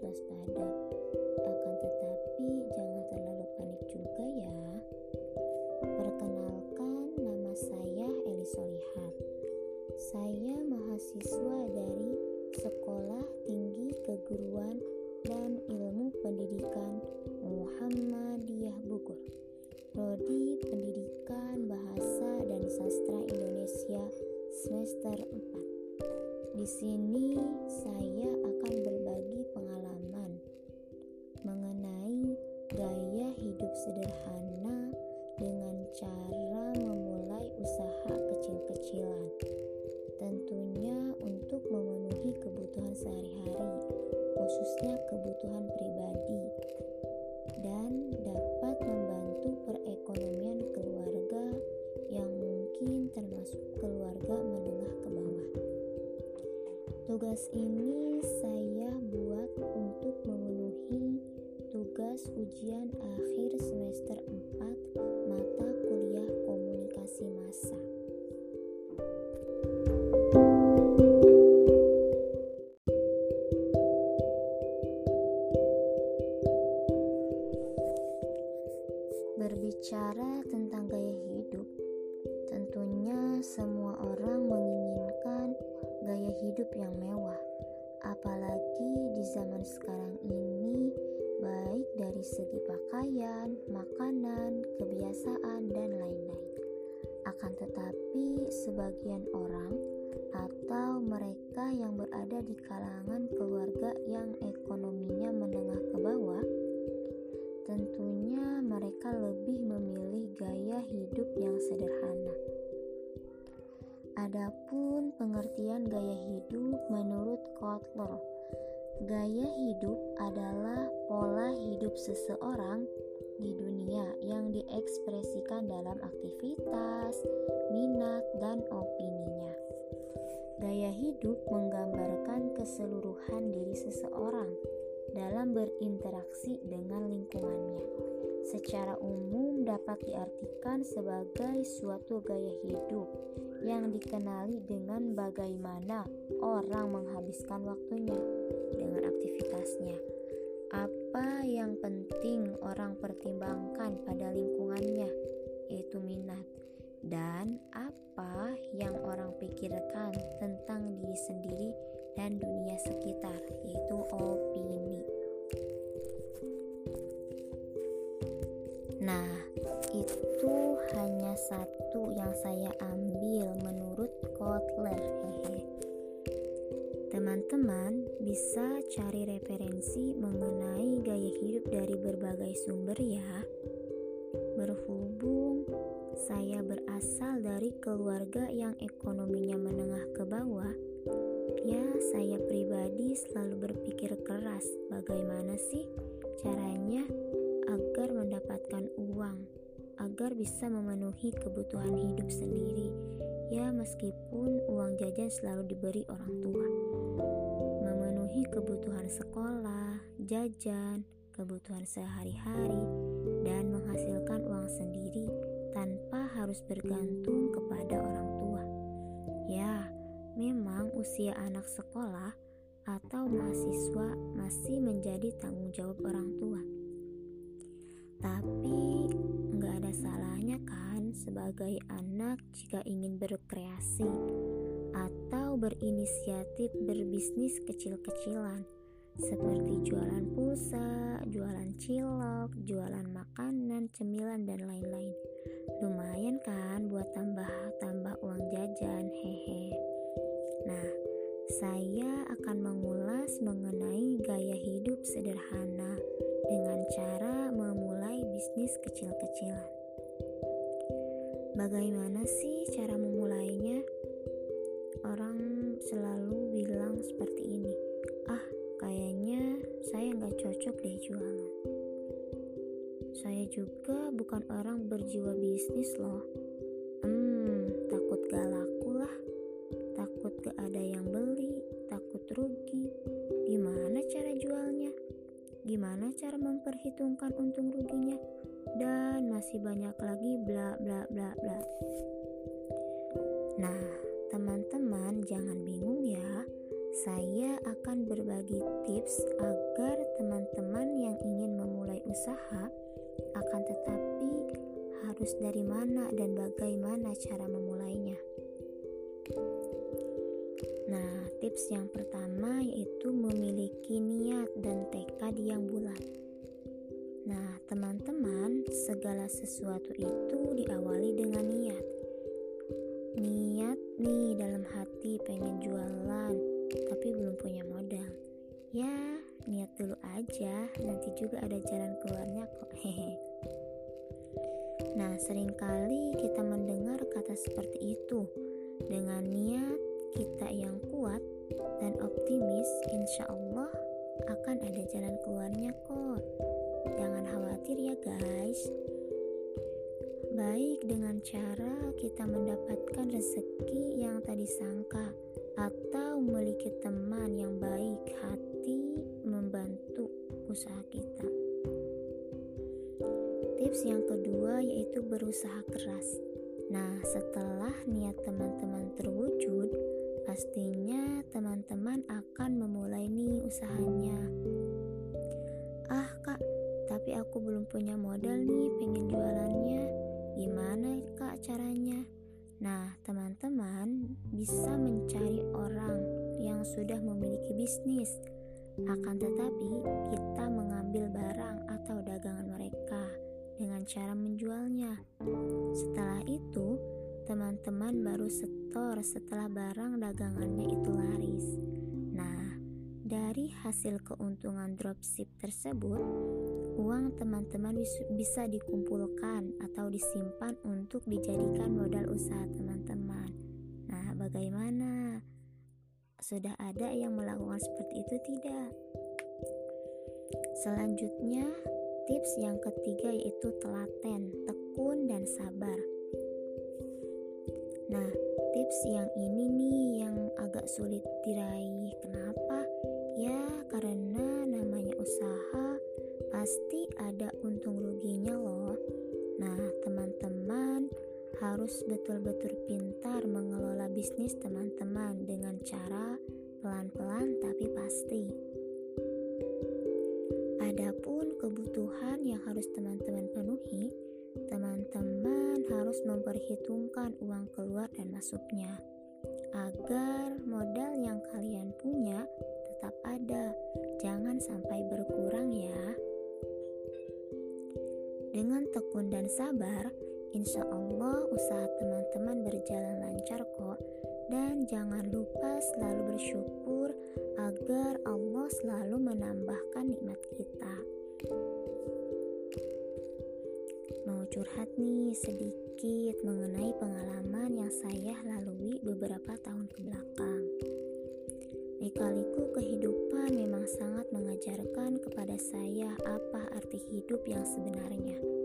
waspada. Akan tetapi, jangan terlalu panik juga ya. Perkenalkan, nama saya Eli Solihat. Saya mahasiswa dari Sekolah Tinggi Keguruan dan Ilmu Pendidikan Muhammadiyah Bogor. Prodi Pendidikan Bahasa dan Sastra Indonesia semester 4. Di sini saya akan berbagi sederhana dengan cara memulai usaha kecil-kecilan. Tentunya untuk memenuhi kebutuhan sehari-hari, khususnya kebutuhan pribadi dan dapat membantu perekonomian keluarga yang mungkin termasuk keluarga menengah ke bawah. Tugas ini saya tugas ujian akhir semester 4 mata kuliah komunikasi massa. Berbicara tentang gaya hidup, tentunya semua orang menginginkan gaya hidup yang mewah, apalagi di zaman sekarang ini, baik dari segi pakaian, makanan, kebiasaan, dan lain-lain. Akan tetapi, sebagian orang atau mereka yang berada di kalangan keluarga yang ekonominya seseorang di dunia yang diekspresikan dalam aktivitas, minat, dan opininya. Gaya hidup menggambarkan keseluruhan diri seseorang dalam berinteraksi dengan lingkungannya. Secara umum dapat diartikan sebagai suatu gaya hidup yang dikenali dengan bagaimana orang menghabiskan waktunya dengan aktivitasnya. Apa yang penting orang pertimbangkan pada lingkungannya, yaitu minat, dan apa yang orang pikirkan tentang diri sendiri dan dunia sekitar, yaitu opini. Nah, itu hanya satu yang saya ambil menurut Kotler. Teman-teman bisa cari referensi berbagai sumber ya. Berhubung saya berasal dari keluarga yang ekonominya menengah ke bawah, Ya, saya pribadi selalu berpikir keras bagaimana sih caranya agar mendapatkan uang, agar bisa memenuhi kebutuhan hidup sendiri. Ya, meskipun uang jajan selalu diberi orang tua. Memenuhi kebutuhan sekolah, jajan, kebutuhan sehari-hari, dan menghasilkan uang sendiri tanpa harus bergantung kepada orang tua. Ya, Memang usia anak sekolah atau mahasiswa masih menjadi tanggung jawab orang tua. Tapi nggak ada salahnya kan sebagai anak jika ingin berkreasi atau berinisiatif berbisnis kecil-kecilan seperti jualan pulsa, jualan cilok, jualan makanan, cemilan dan lain-lain. Lumayan kan buat tambah-tambah uang jajan, hehe. Nah, saya akan mengulas mengenai gaya hidup sederhana dengan cara memulai bisnis kecil-kecilan. Bagaimana sih cara memulainya? juga bukan orang berjiwa bisnis loh. Hmm, takut gak laku lah. Takut gak ada yang beli, takut rugi. Gimana cara jualnya? Gimana cara memperhitungkan untung ruginya? Dan masih banyak lagi bla bla bla bla. Nah, teman-teman jangan bingung ya saya akan berbagi tips agar teman-teman yang ingin memulai usaha akan tetapi harus dari mana dan bagaimana cara memulainya. Nah, tips yang pertama yaitu memiliki niat dan tekad yang bulat. Nah, teman-teman, segala sesuatu itu diawali dengan niat. Niat nih dalam hati pengen jualan, tapi belum punya modal. Ya, niat dulu aja, nanti juga ada jalan keluarnya kok. Hehe. Nah, sering kali kita mendengar kata seperti itu. Dengan niat kita yang kuat dan optimis, insya Allah akan ada jalan keluarnya kok. Jangan khawatir ya guys. Baik dengan cara kita mendapatkan rezeki yang tadi sangka atau memiliki teman yang baik usaha kita. Tips yang kedua yaitu berusaha keras. Nah, setelah niat teman-teman terwujud, pastinya teman-teman akan memulai nih usahanya. Ah, Kak, tapi aku belum punya modal nih pengen jualannya. Gimana, Kak, caranya? Nah, teman-teman bisa mencari orang yang sudah memiliki bisnis. Akan tetapi, kita mengambil barang atau dagangan mereka dengan cara menjualnya. Setelah itu, teman-teman baru setor setelah barang dagangannya itu laris. Nah, dari hasil keuntungan dropship tersebut, uang teman-teman bisa dikumpulkan atau disimpan untuk dijadikan modal usaha teman-teman. Nah, bagaimana? Sudah ada yang melakukan seperti itu tidak? Selanjutnya, Tips yang ketiga yaitu telaten, tekun, dan sabar. Nah, tips yang ini nih yang agak sulit diraih. Kenapa? Ya, karena namanya usaha pasti ada untung ruginya loh. Harus betul-betul pintar mengelola bisnis teman-teman dengan cara pelan-pelan tapi pasti. Adapun kebutuhan yang harus teman-teman penuhi, teman-teman harus memperhitungkan uang keluar dan masuknya agar modal yang kalian punya tetap ada. Jangan sampai berkurang ya. Dengan tekun dan sabar, insya Allah usaha teman-teman berjalan lancar kok. Dan jangan lupa selalu bersyukur agar Allah selalu menambahkan nikmat kita. Mau curhat nih sedikit mengenai pengalaman yang saya lalui beberapa tahun ke belakang. Likaliku kehidupan memang sangat mengajarkan kepada saya apa arti hidup yang sebenarnya.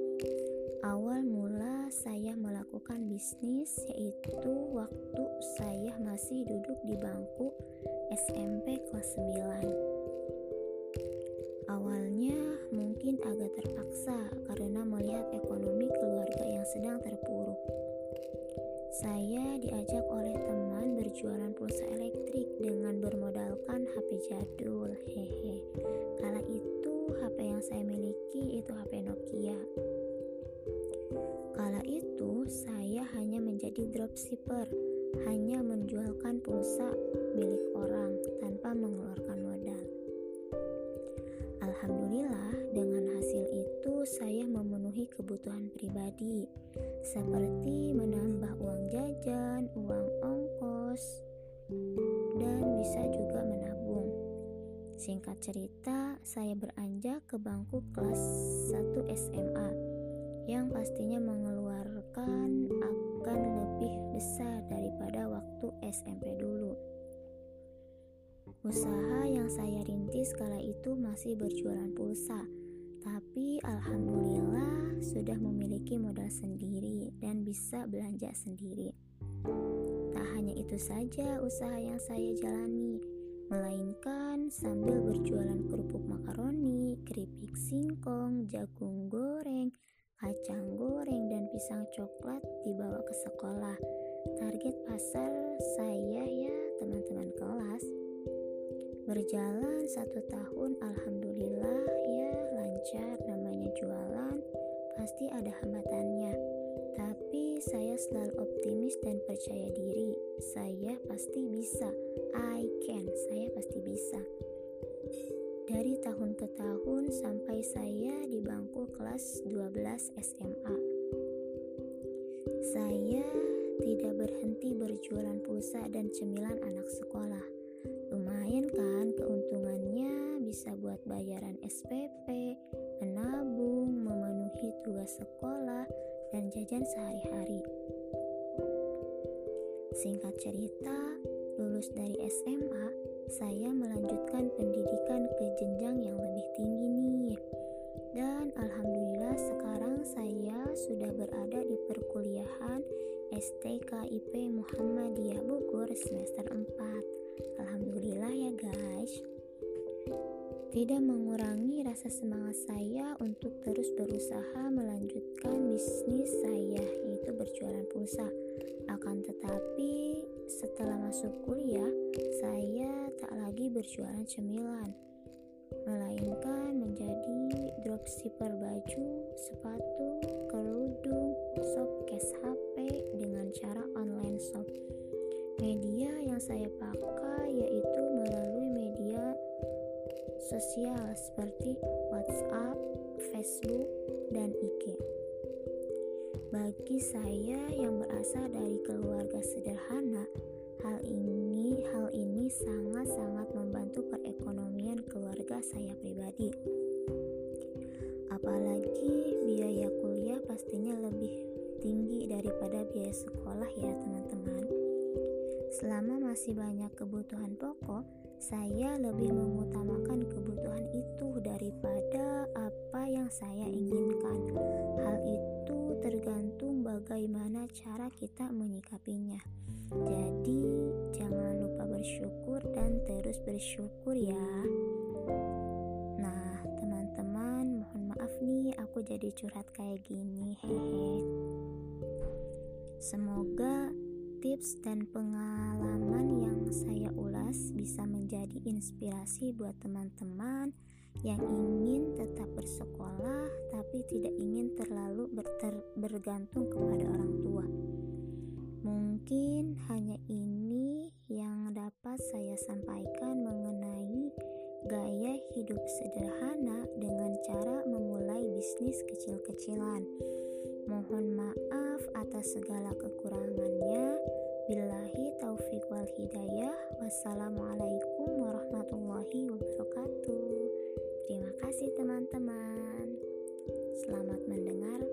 Melakukan bisnis yaitu waktu saya masih duduk di bangku SMP kelas 9. Awalnya mungkin agak terpaksa karena melihat ekonomi keluarga yang sedang terpuruk. Saya diajak oleh teman berjualan pulsa elektrik dengan bermodalkan HP jadul. Menjadi dropshipper, hanya menjualkan pulsa milik orang tanpa mengeluarkan modal. Alhamdulillah, dengan hasil itu saya memenuhi kebutuhan pribadi, seperti menambah uang jajan, uang ongkos, dan bisa juga menabung. Singkat cerita, saya beranjak ke bangku kelas 1 SMA yang pastinya mengeluarkan akan lebih besar daripada waktu SMP dulu. Usaha yang saya rintis kala itu masih berjualan pulsa, tapi alhamdulillah sudah memiliki modal sendiri dan bisa belanja sendiri. Tak hanya itu saja usaha yang saya jalani, melainkan sambil berjualan kerupuk makaroni, keripik singkong, jagung goreng, kacang goreng dan pisang coklat dibawa ke sekolah. Target pasar saya ya teman-teman kelas. Berjalan satu tahun, alhamdulillah ya lancar. Namanya jualan, pasti ada hambatannya. Tapi saya selalu optimis dan percaya diri. Saya pasti bisa. I can. Saya pasti bisa. Dari tahun ke tahun sampai saya di bangku kelas 12 SMA. Saya tidak berhenti berjualan pulsa dan cemilan anak sekolah. Lumayan kan keuntungannya bisa buat bayaran SPP, menabung, memenuhi tugas sekolah, dan jajan sehari-hari. Singkat cerita, lulus dari SMA, saya melanjutkan pendidikan ke jenjang yang lebih tinggi nih. Dan alhamdulillah sekarang saya sudah berada di perkuliahan STKIP Muhammadiyah Bogor semester 4. Alhamdulillah ya guys. Tidak mengurangi rasa semangat saya untuk terus berusaha melanjutkan bisnis saya yaitu berjualan pulsa. Akan tetapi setelah masuk kuliah, saya tak lagi berjualan cemilan melainkan menjadi dropshipper baju, sepatu, kerudung, shopcase HP dengan cara online shop. Media yang saya pakai yaitu melalui media sosial seperti WhatsApp, Facebook, dan IG. Bagi saya yang berasal dari keluarga sederhana, hal ini hal ini sangat-sangat membantu perekonomian keluarga saya pribadi. Apalagi biaya kuliah pastinya lebih tinggi daripada biaya sekolah ya teman-teman. Selama masih banyak kebutuhan pokok, saya lebih mengutamakan kebutuhan itu daripada apa yang saya inginkan. Hal itu tergantung bagaimana cara kita menyikapinya. Jadi, jangan lupa bersyukur dan terus bersyukur ya. Nah, teman-teman, mohon maaf nih aku jadi curhat kayak gini, hehe. Semoga tips dan pengalaman yang saya ulas bisa menjadi inspirasi buat teman-teman yang ingin tetap bersekolah tapi tidak ingin terlalu berter bergantung kepada orang tua. Mungkin hanya ini yang dapat saya sampaikan mengenai gaya hidup sederhana dengan cara memulai bisnis kecil-kecilan. Mohon maaf atas segala kekurangannya. bilahi taufiq wal hidayah. Wassalamualaikum warahmatullahi wabarakatuh. Terima kasih, teman-teman. Selamat mendengar.